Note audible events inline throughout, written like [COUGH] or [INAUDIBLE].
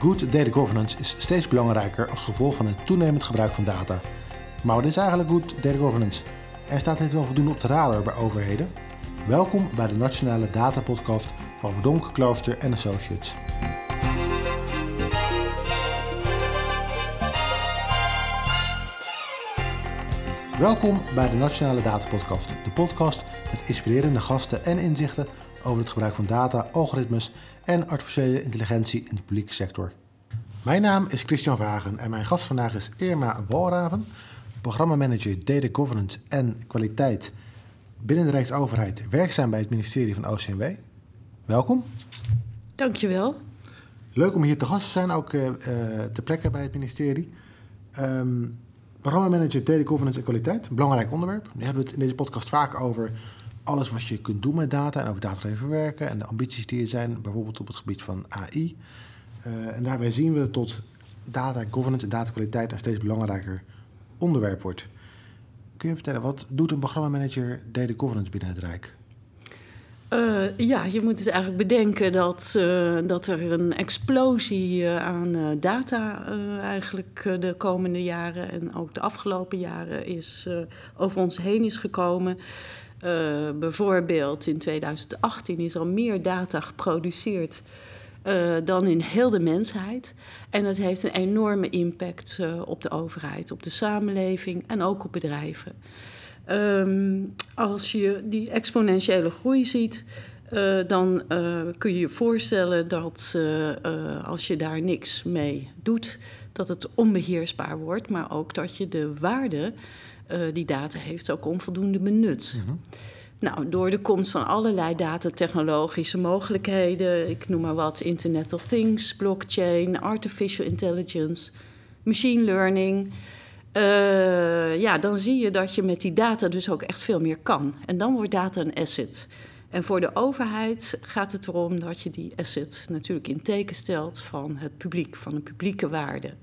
Good data governance is steeds belangrijker als gevolg van het toenemend gebruik van data. Maar wat is eigenlijk good data governance? En staat dit wel voldoende op de radar bij overheden? Welkom bij de Nationale Data Podcast van Verdonk, Klooster en Associates. Welkom bij de Nationale Data Podcast, de podcast met inspirerende gasten en inzichten over het gebruik van data, algoritmes en artificiële intelligentie in de publieke sector. Mijn naam is Christian Vagen en mijn gast vandaag is Irma Walraven, programmamanager Data Governance en Kwaliteit binnen de Rijksoverheid, werkzaam bij het ministerie van OCMW. Welkom. Dankjewel. Leuk om hier te gast te zijn, ook uh, ter plekke bij het ministerie. Um, programmamanager Data Governance en Kwaliteit, een belangrijk onderwerp. We hebben het in deze podcast vaak over alles wat je kunt doen met data en over datagedreven werken en de ambities die er zijn, bijvoorbeeld op het gebied van AI. Uh, en daarbij zien we tot data governance en datakwaliteit een steeds belangrijker onderwerp wordt. Kun je vertellen, wat doet een programmamanager data governance binnen het Rijk? Uh, ja, je moet het eigenlijk bedenken dat, uh, dat er een explosie aan data eigenlijk de komende jaren en ook de afgelopen jaren is over ons heen is gekomen. Bijvoorbeeld in 2018 is al meer data geproduceerd dan in heel de mensheid. En dat heeft een enorme impact op de overheid, op de samenleving en ook op bedrijven. Um, als je die exponentiële groei ziet, uh, dan uh, kun je je voorstellen dat uh, als je daar niks mee doet, dat het onbeheersbaar wordt, maar ook dat je de waarde die data heeft ook onvoldoende benut. Mm -hmm. Nou, door de komst van allerlei datatechnologische mogelijkheden, ik noem maar wat, Internet of Things, blockchain, artificial intelligence, machine learning. Uh, ja, dan zie je dat je met die data dus ook echt veel meer kan. En dan wordt data een asset. En voor de overheid gaat het erom dat je die asset natuurlijk in teken stelt van het publiek, van de publieke waarde.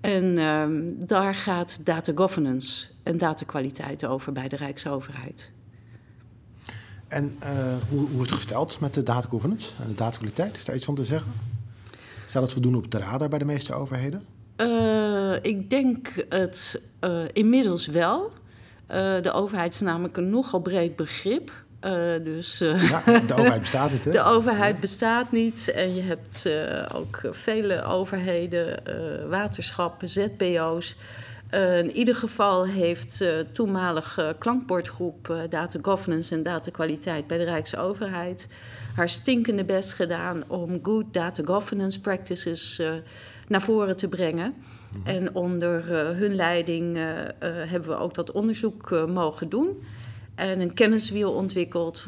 En um, daar gaat data governance en datakwaliteit over bij de Rijksoverheid. En uh, hoe, hoe is het gesteld met de data governance en de datakwaliteit? Is daar iets van te zeggen? Staat het voldoende op de radar bij de meeste overheden? Uh, ik denk het uh, inmiddels wel. De overheid is namelijk een nogal breed begrip. Dus, ja, de [LAUGHS] overheid bestaat niet, hè? De overheid bestaat niet. En je hebt ook vele overheden, waterschappen, ZBO's. in ieder geval heeft toenmalige klankbordgroep Data Governance en Data Kwaliteit bij de Rijksoverheid haar stinkende best gedaan om good data governance practices naar voren te brengen. Mm -hmm. En onder hun leiding hebben we ook dat onderzoek mogen doen. En een kenniswiel ontwikkeld,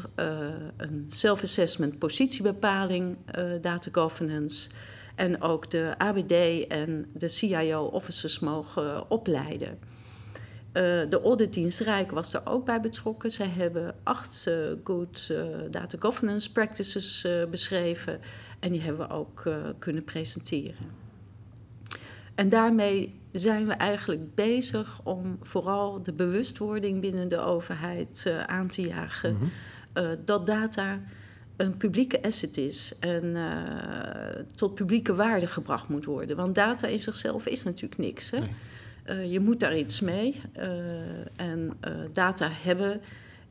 een self-assessment positiebepaling, data governance. En ook de ABD en de CIO-officers mogen opleiden. de auditdienst Rijk was er ook bij betrokken. Zij hebben acht good data governance practices beschreven. En die hebben we ook kunnen presenteren. En daarmee zijn we eigenlijk bezig om vooral de bewustwording binnen de overheid uh, aan te jagen. Mm -hmm. uh, dat data een publieke asset is en uh, tot publieke waarde gebracht moet worden. Want data in zichzelf is natuurlijk niks. Hè? Nee. je moet daar iets mee. en data hebben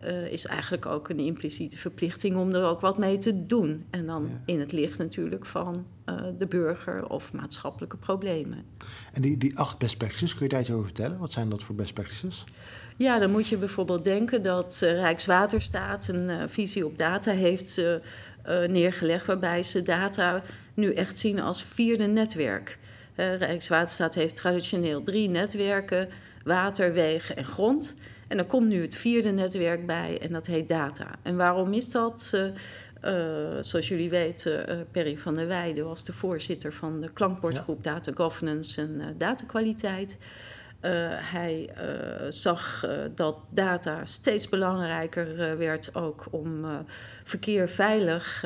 uh, is eigenlijk ook een impliciete verplichting om er ook wat mee te doen. En dan ja. in het licht natuurlijk van uh, de burger of maatschappelijke problemen. En die, die acht best practices, kun je daar iets over vertellen? Wat zijn dat voor best practices? Ja, dan moet je bijvoorbeeld denken dat uh, Rijkswaterstaat een visie op data heeft neergelegd, waarbij ze data nu echt zien als vierde netwerk. Rijkswaterstaat heeft traditioneel drie netwerken: water, wegen en grond. En er komt nu het vierde netwerk bij en dat heet data. En waarom is dat? Uh, uh, zoals jullie weten, uh, Perry van der Weijden was de voorzitter van de klankbordgroep ja. Data Governance en datakwaliteit. hij zag dat data steeds belangrijker werd ook om verkeer veilig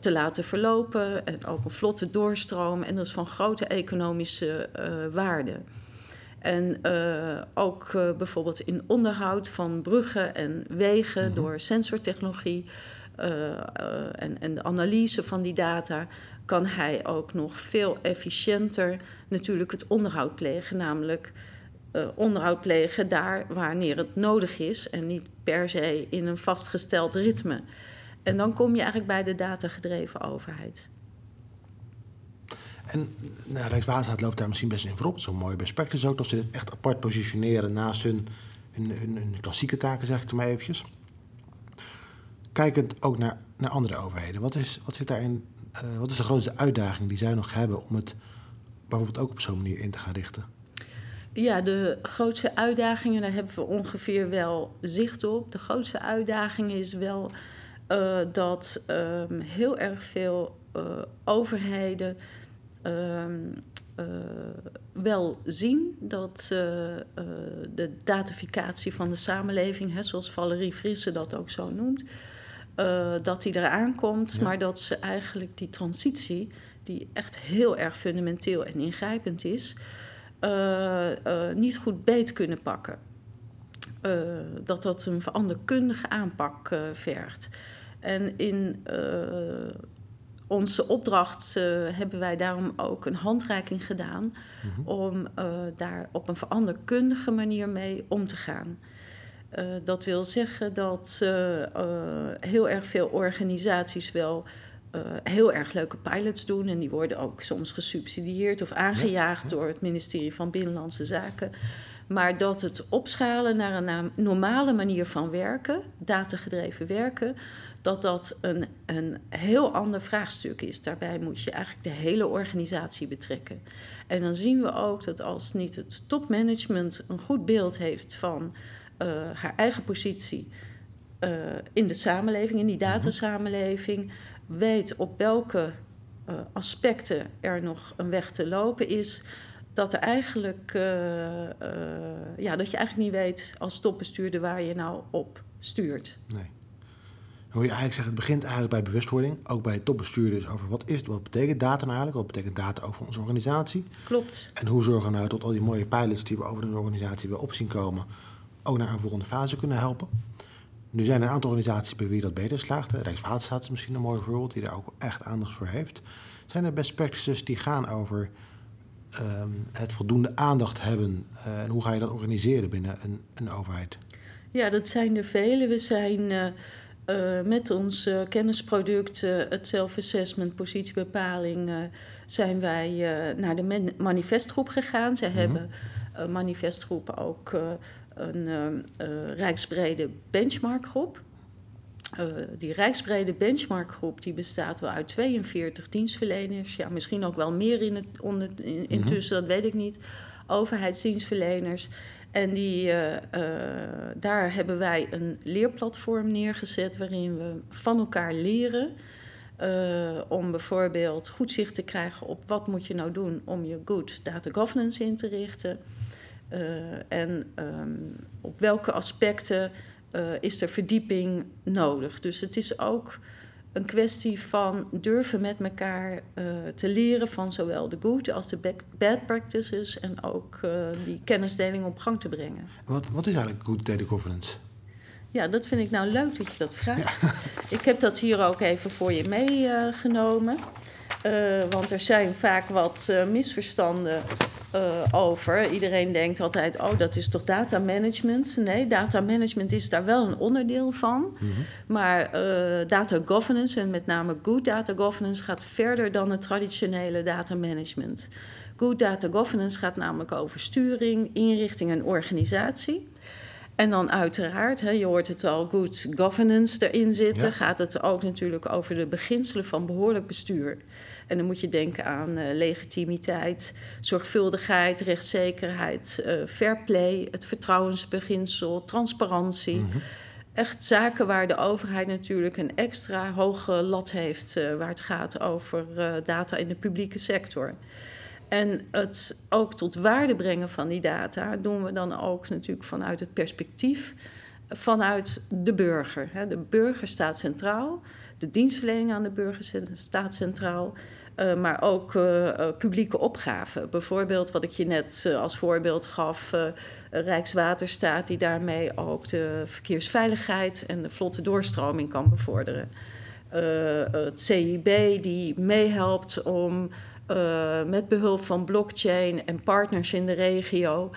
te laten verlopen en ook een vlotte doorstroom. En dat is van grote economische waarde. En uh, ook uh, bijvoorbeeld in onderhoud van bruggen en wegen mm -hmm. door sensortechnologie en, en de analyse van die data kan hij ook nog veel efficiënter natuurlijk het onderhoud plegen. Namelijk uh, onderhoud plegen daar wanneer het nodig is en niet per se in een vastgesteld ritme. En dan kom je eigenlijk bij de datagedreven overheid. En nou, Rijkswaterstaat loopt daar misschien best in voorop. Zo'n mooie best practice ook, dat ze dit echt apart positioneren naast hun, klassieke taken, zeg ik er maar eventjes. Kijkend ook naar, naar andere overheden, wat is, wat, zit daarin, uh, wat is de grootste uitdaging die zij nog hebben om het bijvoorbeeld ook op zo'n manier in te gaan richten? Ja, de grootste uitdagingen, daar hebben we ongeveer wel zicht op. De grootste uitdaging is wel uh, dat um, heel erg veel uh, overheden wel zien dat de datificatie van de samenleving, hè, zoals Valerie Frisse dat ook zo noemt, dat die eraan komt, ja. maar dat ze eigenlijk die transitie, die echt heel erg fundamenteel en ingrijpend is, niet goed beet kunnen pakken. dat dat een veranderkundige aanpak vergt. En in uh, onze opdracht uh, hebben wij daarom ook een handreiking gedaan mm -hmm. om uh, daar op een veranderkundige manier mee om te gaan. dat wil zeggen dat heel erg veel organisaties wel heel erg leuke pilots doen. En die worden ook soms gesubsidieerd of aangejaagd ja, ja. door het ministerie van Binnenlandse Zaken. Maar dat het opschalen naar een normale manier van werken, datagedreven werken, dat dat een, een heel ander vraagstuk is. Daarbij moet je eigenlijk de hele organisatie betrekken. En dan zien we ook dat als niet het topmanagement een goed beeld heeft van uh, haar eigen positie uh, in de samenleving, in die datasamenleving, weet op welke uh, aspecten er nog een weg te lopen is, dat er eigenlijk, ja, dat je eigenlijk niet weet als topbestuurder waar je nou op stuurt. Nee hoe je eigenlijk zegt, het begint eigenlijk bij bewustwording. Ook bij topbestuurders over wat is het, wat betekent data nou eigenlijk? Wat betekent data over onze organisatie? Klopt. En hoe zorgen we nou dat al die mooie pilots die we over een organisatie weer op zien komen, ook naar een volgende fase kunnen helpen? Nu zijn er een aantal organisaties bij wie dat beter slaagt. Rijkswaterstaat is misschien een mooi voorbeeld die daar ook echt aandacht voor heeft. Zijn er best practices die gaan over um, het voldoende aandacht hebben uh, en hoe ga je dat organiseren binnen een, een overheid? Ja, dat zijn er vele. We zijn uh, uh, met ons kennisproduct, het self-assessment, positiebepaling, zijn wij naar de manifestgroep gegaan. Ze mm -hmm. hebben manifestgroep ook een rijksbrede benchmarkgroep. Die rijksbrede benchmarkgroep die bestaat wel uit 42 dienstverleners. Ja, misschien ook wel meer in het, onder, in, intussen, mm -hmm. dat weet ik niet. Overheidsdienstverleners. En die, uh, uh, daar hebben wij een leerplatform neergezet waarin we van elkaar leren. Uh, om bijvoorbeeld goed zicht te krijgen op wat moet je nou doen om je good data governance in te richten. en um, op welke aspecten is er verdieping nodig. Dus het is ook een kwestie van durven met elkaar uh, te leren van zowel de good als de bad practices en ook uh, die kennisdeling op gang te brengen. Wat, wat is eigenlijk good data governance? Ja, dat vind ik nou leuk dat je dat vraagt. Ja. Ik heb dat hier ook even voor je meegenomen. Uh, want er zijn vaak wat misverstanden uh, over. Iedereen denkt altijd, oh, dat is toch data management? Nee, data management is daar wel een onderdeel van. Mm -hmm. Maar uh, data governance, en met name good data governance, gaat verder dan het traditionele data management. Good data governance gaat namelijk over sturing, inrichting en organisatie. En dan uiteraard, hè, je hoort het al, good governance erin zitten, ja. gaat het ook natuurlijk over de beginselen van behoorlijk bestuur. En dan moet je denken aan uh, legitimiteit, zorgvuldigheid, rechtszekerheid, uh, fair play, het vertrouwensbeginsel, transparantie. Mm -hmm. Echt zaken waar de overheid natuurlijk een extra hoge lat heeft, uh, waar het gaat over data in de publieke sector. En het ook tot waarde brengen van die data doen we dan ook natuurlijk vanuit het perspectief vanuit de burger. De burger staat centraal, de dienstverlening aan de burger staat centraal. Uh, maar ook uh, publieke opgaven. Bijvoorbeeld wat ik je net als voorbeeld gaf, Rijkswaterstaat die daarmee ook de verkeersveiligheid en de vlotte doorstroming kan bevorderen. het CIB die meehelpt om met behulp van blockchain en partners in de regio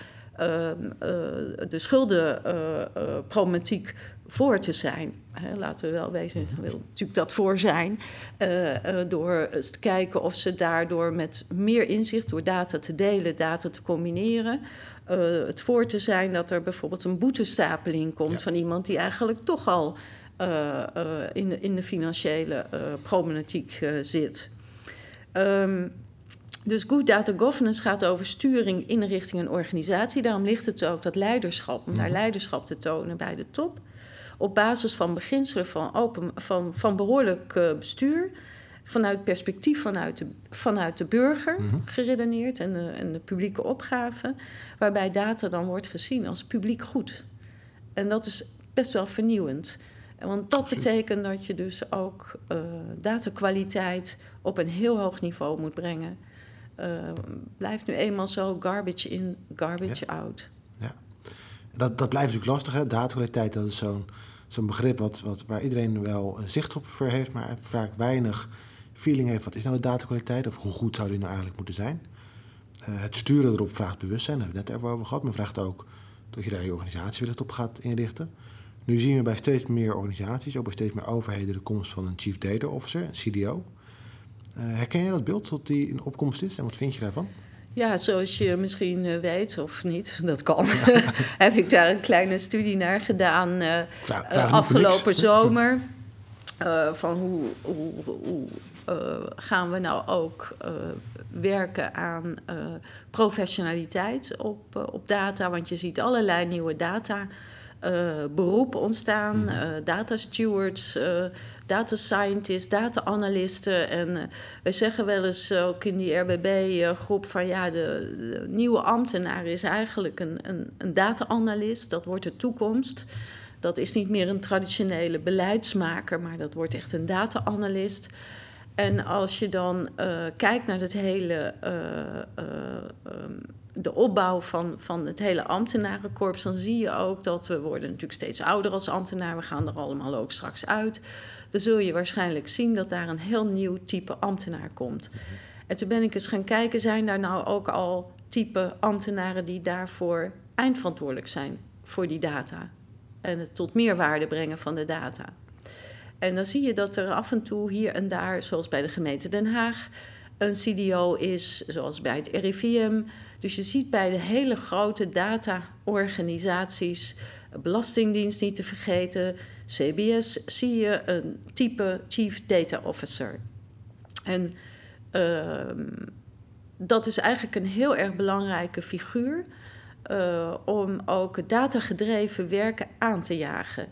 de schuldenproblematiek voor te zijn. laten we wel wezen, wil natuurlijk dat voor zijn. Uh, uh, door eens te kijken of ze daardoor met meer inzicht, door data te delen, data te combineren, uh, het voor te zijn dat er bijvoorbeeld een boetestapeling komt van iemand die eigenlijk toch al in, de, in de financiële problematiek zit. Um, dus Good Data Governance gaat over sturing, inrichting en organisatie. Daarom ligt het ook dat leiderschap, om daar mhm. leiderschap te tonen bij de top op basis van beginselen van, open, van, van behoorlijk uh, bestuur, vanuit perspectief vanuit de, vanuit de burger -hmm. geredeneerd en de, en de publieke opgave, waarbij data dan wordt gezien als publiek goed. En dat is best wel vernieuwend. Want dat betekent dat je dus ook uh, datakwaliteit op een heel hoog niveau moet brengen. Uh, blijft nu eenmaal zo garbage in, garbage out. Ja, dat, dat blijft natuurlijk lastig, hè? Datakwaliteit, dat is zo'n zo'n begrip wat, wat, waar iedereen wel zicht op voor heeft, maar vaak weinig feeling heeft. Wat is nou de datakwaliteit of hoe goed zou die nou eigenlijk moeten zijn? Uh, het sturen erop vraagt bewustzijn, daar hebben we het net even over gehad. Maar vraagt ook dat je daar je organisatie weer op gaat inrichten. Nu zien we bij steeds meer organisaties, ook bij steeds meer overheden, de komst van een Chief Data Officer, een CDO. Eh, herken je dat beeld dat die in opkomst is en wat vind je daarvan? Ja, zoals je misschien eh, weet, of niet, [LAUGHS] dat kan, [LAUGHS] heb ik daar een kleine studie naar gedaan uh, afgelopen [LAUGHS] zomer. Uh, van hoe, hoe, hoe gaan we nou ook werken aan professionaliteit op, op data? Want je ziet allerlei nieuwe data uh, beroepen ontstaan. Uh, data stewards, uh, data scientists, data analisten. En wij zeggen wel eens ook in die RBB-groep van ja, de, de, nieuwe ambtenaar is eigenlijk een, een, een data-analyst. Dat wordt de toekomst. Dat is niet meer een traditionele beleidsmaker, maar dat wordt echt een data-analyst. En als je dan kijkt naar het hele um, de opbouw van, van het hele ambtenarenkorps, dan zie je ook dat we worden natuurlijk steeds ouder als ambtenaar. We gaan er allemaal ook straks uit. Dan zul je waarschijnlijk zien dat daar een heel nieuw type ambtenaar komt. En toen ben ik eens gaan kijken, zijn daar nou ook al type ambtenaren die daarvoor eindverantwoordelijk zijn voor die data? En het tot meerwaarde brengen van de data. En dan zie je dat er af en toe hier en daar, zoals bij de gemeente Den Haag, een CDO is, zoals bij het RIVM. Dus je ziet bij de hele grote data-organisaties, Belastingdienst niet te vergeten, CBS, zie je een type Chief Data Officer. En uh, dat is eigenlijk een heel erg belangrijke figuur uh, om ook datagedreven werken aan te jagen.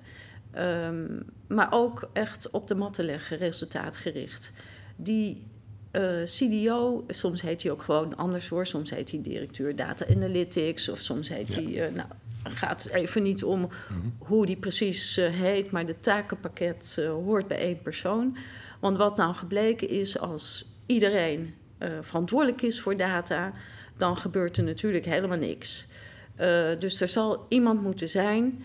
Um, maar ook echt op de mat te leggen, resultaatgericht. Die uh, eh, CDO, soms heet hij ook gewoon anders hoor. Soms heet hij directeur data analytics of soms heet hij. Uh, nou, gaat even niet om mhm. hoe die precies uh, heet, maar de takenpakket hoort bij één persoon. Want wat nou gebleken is, als iedereen verantwoordelijk is voor data, dan gebeurt er natuurlijk helemaal niks. dus er zal iemand moeten zijn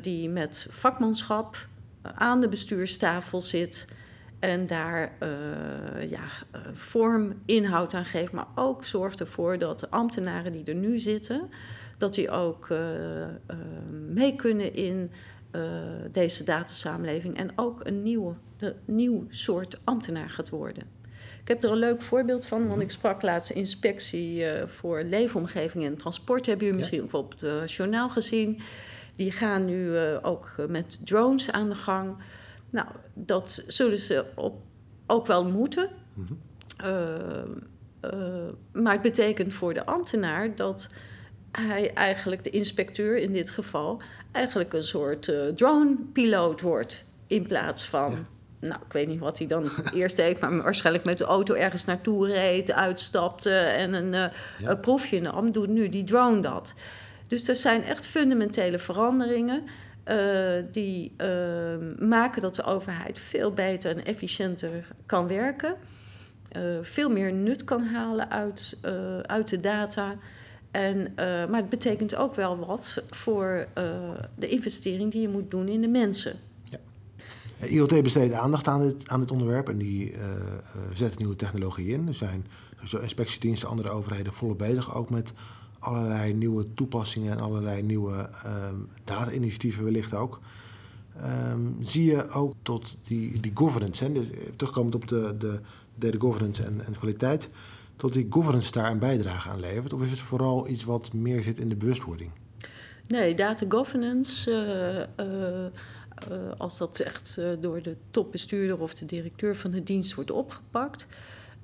die met vakmanschap aan de bestuurstafel zit en daar uh, ja, uh, vorm, inhoud aan geeft, maar ook zorgt ervoor dat de ambtenaren die er nu zitten, dat die ook uh, mee kunnen in deze datasamenleving en ook een nieuwe, de, nieuw soort ambtenaar gaat worden. Ik heb er een leuk voorbeeld van, want ik sprak laatst inspectie voor leefomgeving en transport. Hebben jullie misschien ook op het journaal gezien. Die gaan nu ook met drones aan de gang. Nou, dat zullen ze op, ook wel moeten. Mhm. Eh, eh, maar het betekent voor de ambtenaar dat hij eigenlijk, de inspecteur in dit geval, eigenlijk een soort uh, drone-piloot wordt. In plaats van, nou, ik weet niet wat hij dan [LAUGHS] eerst deed, maar waarschijnlijk met de auto ergens naartoe reed, uitstapte en een, een proefje nam, doet nu die drone dat. Dus er zijn echt fundamentele veranderingen. Die maken dat de overheid veel beter en efficiënter kan werken. veel meer nut kan halen uit, uit de data. En, maar het betekent ook wel wat voor de investering die je moet doen in de mensen. Eh, IoT besteedt aandacht aan dit, aan dit onderwerp en die zet nieuwe technologie in. Er zijn inspectiediensten, andere overheden volop bezig ook met allerlei nieuwe toepassingen en allerlei nieuwe um, data-initiatieven wellicht ook. Um, zie je ook tot die, die governance, dus, terugkomend op de, de data governance en, en kwaliteit, tot die governance daar een bijdrage aan levert? Of is het vooral iets wat meer zit in de bewustwording? Nee, data governance uh, uh, als dat echt door de topbestuurder of de directeur van de dienst wordt opgepakt.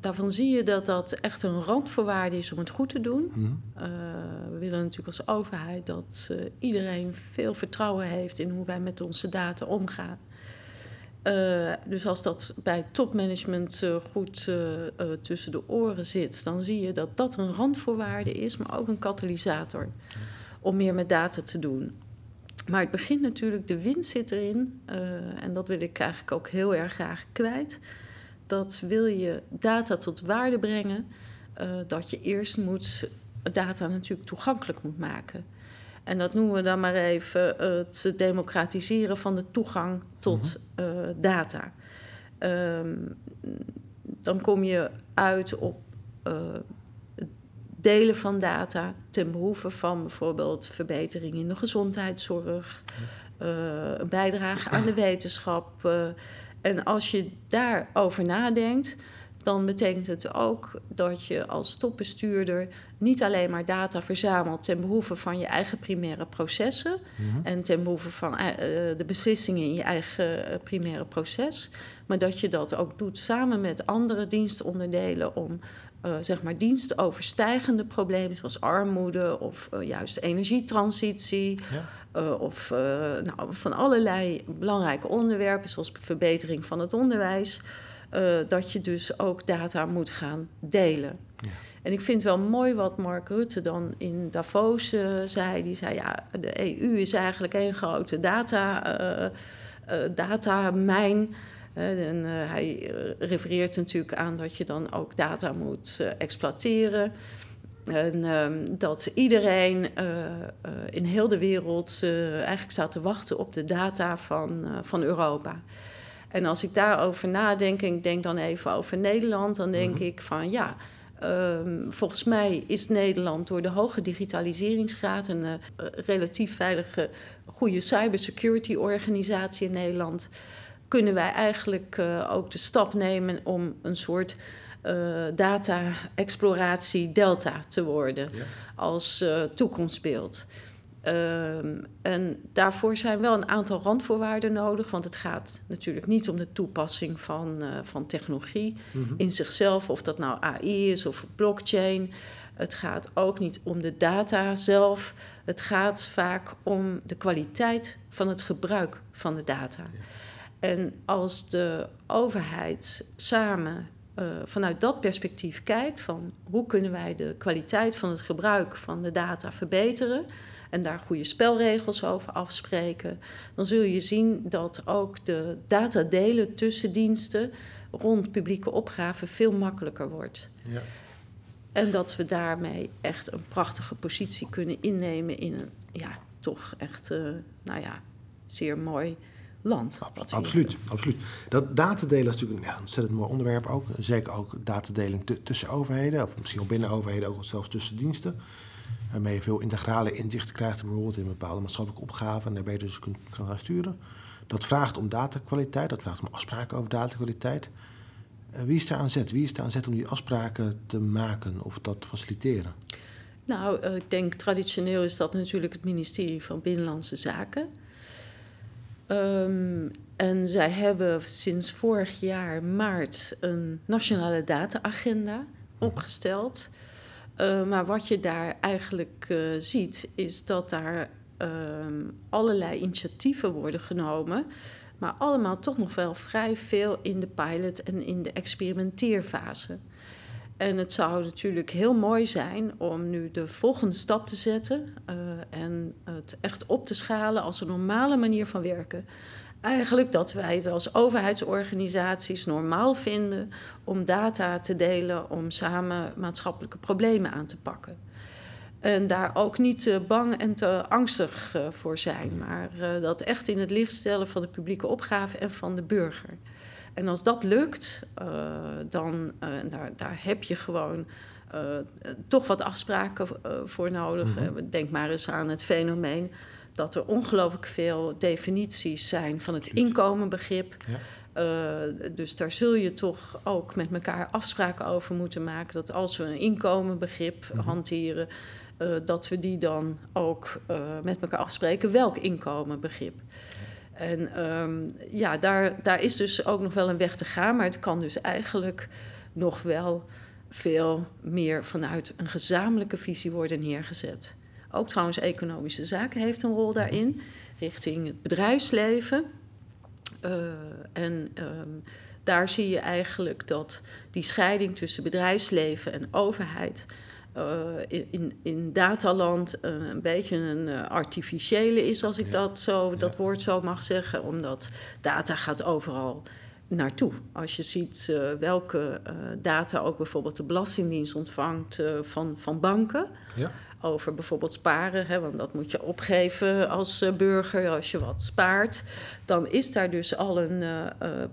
Daarvan zie je dat dat echt een randvoorwaarde is om het goed te doen. Mm -hmm. uh, we willen natuurlijk als overheid dat iedereen veel vertrouwen heeft in hoe wij met onze data omgaan. dus als dat bij topmanagement goed tussen de oren zit, dan zie je dat dat een randvoorwaarde is, maar ook een katalysator om meer met data te doen. Maar het begint natuurlijk, de winst zit erin. En dat wil ik eigenlijk ook heel erg graag kwijt. Dat wil je data tot waarde brengen, uh, dat je eerst moet, data natuurlijk toegankelijk moet maken. En dat noemen we dan maar even het democratiseren van de toegang tot uh, data. Um, dan kom je uit op delen van data ten behoeve van bijvoorbeeld verbetering in de gezondheidszorg, een bijdrage aan de wetenschap. En als je daarover nadenkt, dan betekent het ook dat je als topbestuurder niet alleen maar data verzamelt ten behoeve van je eigen primaire processen mm -hmm. en ten behoeve van uh, de beslissingen in je eigen primaire proces, maar dat je dat ook doet samen met andere dienstonderdelen om uh, zeg maar dienstoverstijgende problemen zoals armoede of uh, juist energietransitie. Ja. Uh, of nou, van allerlei belangrijke onderwerpen zoals verbetering van het onderwijs. dat je dus ook data moet gaan delen. Ja. En ik vind wel mooi wat Mark Rutte dan in Davos zei. Die zei ja, de EU is eigenlijk een grote data, datamijn. En uh, hij refereert natuurlijk aan dat je dan ook data moet uh, exploiteren. En um, dat iedereen uh, in heel de wereld eigenlijk staat te wachten op de data van, van Europa. En als ik daarover nadenk, en ik denk dan even over Nederland, dan denk mm-hmm. ik van ja. Um, volgens mij is Nederland door de hoge digitaliseringsgraad een relatief veilige, goede cybersecurity organisatie in Nederland kunnen wij eigenlijk uh, ook de stap nemen om een soort uh, data-exploratie delta te worden ja. als uh, toekomstbeeld. Um, en daarvoor zijn wel een aantal randvoorwaarden nodig, want het gaat natuurlijk niet om de toepassing van, van technologie mm -hmm. in zichzelf, of dat nou AI is of blockchain. Het gaat ook niet om de data zelf. Het gaat vaak om de kwaliteit van het gebruik van de data. Ja. En als de overheid samen uh, vanuit dat perspectief kijkt van hoe kunnen wij de kwaliteit van het gebruik van de data verbeteren en daar goede spelregels over afspreken, dan zul je zien dat ook de data delen tussen diensten rond publieke opgaven veel makkelijker wordt. Ja. En dat we daarmee echt een prachtige positie kunnen innemen in een, ja, toch echt, uh, nou ja, zeer mooi land. absoluut, absoluut. Dat datadelen is natuurlijk een ja, ontzettend mooi onderwerp ook. Zeker ook datadeling tussen overheden, of misschien wel binnen overheden, ook zelfs tussen diensten. Waarmee je veel integrale inzichten krijgt, bijvoorbeeld in bepaalde maatschappelijke opgaven en daar beter dus kunt gaan sturen. Dat vraagt om datakwaliteit, dat vraagt om afspraken over datakwaliteit. Uh, wie is daar aan zet? Wie is daar aan zet om die afspraken te maken of dat te faciliteren? Nou, uh, ik denk traditioneel is dat natuurlijk het ministerie van Binnenlandse Zaken. Um, en zij hebben sinds vorig jaar maart een nationale data-agenda opgesteld. Uh, maar wat je daar eigenlijk uh, ziet, is dat daar uh, allerlei initiatieven worden genomen. Maar allemaal toch nog wel vrij veel in de pilot en in de experimenteerfase. En het zou natuurlijk heel mooi zijn om nu de volgende stap te zetten uh, en het echt op te schalen als een normale manier van werken. Eigenlijk dat wij het als overheidsorganisaties normaal vinden om data te delen om samen maatschappelijke problemen aan te pakken. En daar ook niet te bang en te angstig uh, voor zijn, maar uh, dat echt in het licht stellen van de publieke opgave en van de burger. En als dat lukt, uh, dan daar, daar heb je gewoon toch wat afspraken voor nodig. Mm -hmm. Denk maar eens aan het fenomeen dat er ongelooflijk veel definities zijn van het inkomenbegrip. Ja. Uh, dus daar zul je toch ook met elkaar afspraken over moeten maken. Dat als we een inkomenbegrip mm -hmm. hanteren, uh, dat we die dan ook uh, met elkaar afspreken welk inkomenbegrip. En um, ja, daar, daar is dus ook nog wel een weg te gaan, maar het kan dus eigenlijk nog wel veel meer vanuit een gezamenlijke visie worden neergezet. Ook trouwens, economische zaken heeft een rol daarin, richting het bedrijfsleven. Uh, en um, daar zie je eigenlijk dat die scheiding tussen bedrijfsleven en overheid uh, in, in dataland uh, een beetje een uh, artificiële is, als ik ja. dat, zo, dat ja. woord zo mag zeggen, omdat data gaat overal naartoe. Als je ziet welke data ook bijvoorbeeld de Belastingdienst ontvangt van, van banken. Ja over bijvoorbeeld sparen, hè, want dat moet je opgeven als burger als je wat spaart, dan is daar dus al een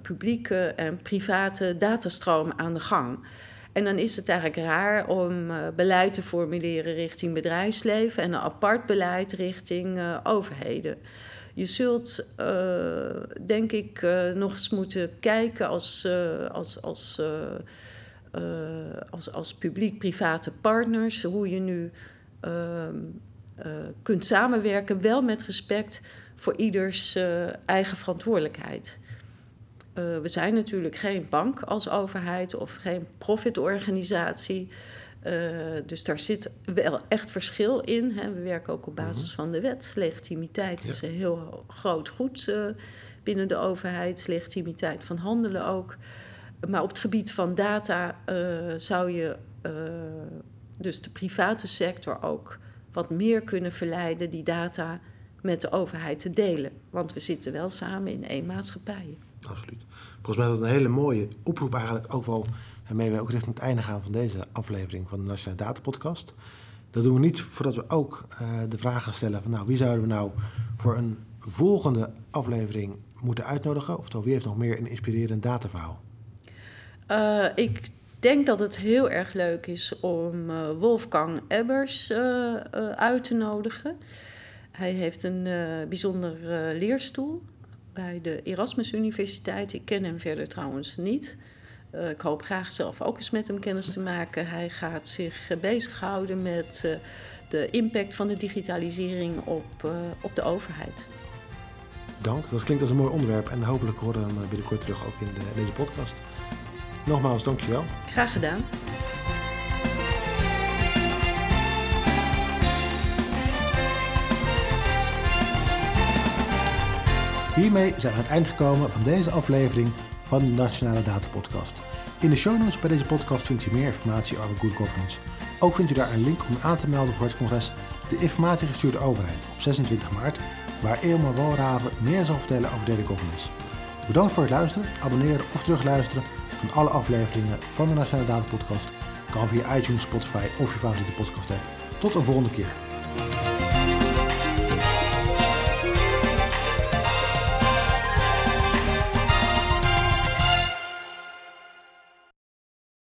publieke en private datastroom aan de gang. En dan is het eigenlijk raar om beleid te formuleren richting bedrijfsleven en een apart beleid richting overheden. Je zult, denk ik, nog eens moeten kijken als, als, als, als, als publiek-private partners, hoe je nu uh, kunt samenwerken, wel met respect voor ieders eigen verantwoordelijkheid. We zijn natuurlijk geen bank als overheid of geen profitorganisatie. dus daar zit wel echt verschil in. Hè. We werken ook op basis mhm. van de wet. Legitimiteit ja. is een heel groot goed binnen de overheid. Legitimiteit van handelen ook. Maar op het gebied van data zou je dus de private sector ook wat meer kunnen verleiden die data met de overheid te delen. Want we zitten wel samen in één maatschappij. Absoluut. Volgens mij dat een hele mooie oproep eigenlijk ook wel... waarmee we ook richting het einde gaan van deze aflevering van de Nationale Data Podcast. Dat doen we niet voordat we ook uh, de vragen stellen van... nou, wie zouden we nou voor een volgende aflevering moeten uitnodigen? Oftewel, wie heeft nog meer een inspirerend dataverhaal? Uh, ik denk dat het heel erg leuk is om uh, Wolfgang Ebbers uit te nodigen. Hij heeft een bijzonder leerstoel bij de Erasmus Universiteit. Ik ken hem verder trouwens niet. ik hoop graag zelf ook eens met hem kennis te maken. Hij gaat zich bezighouden met de impact van de digitalisering op, op de overheid. Dank, dat klinkt als een mooi onderwerp en hopelijk horen we hem binnenkort terug ook in de, deze podcast. Nogmaals, dankjewel. Graag gedaan. Hiermee zijn we aan het eind gekomen van deze aflevering van de Nationale Data Podcast. In de show notes bij deze podcast vindt u meer informatie over Good Governance. Ook vindt u daar een link om aan te melden voor het congres De Informatiegestuurde Overheid op 26 maart, waar Eelmar Walraven meer zal vertellen over data governance. Bedankt voor het luisteren, abonneren of terugluisteren van alle afleveringen van de Nationale Data Podcast kan via iTunes, Spotify of je favoriete podcast app. Tot een volgende keer.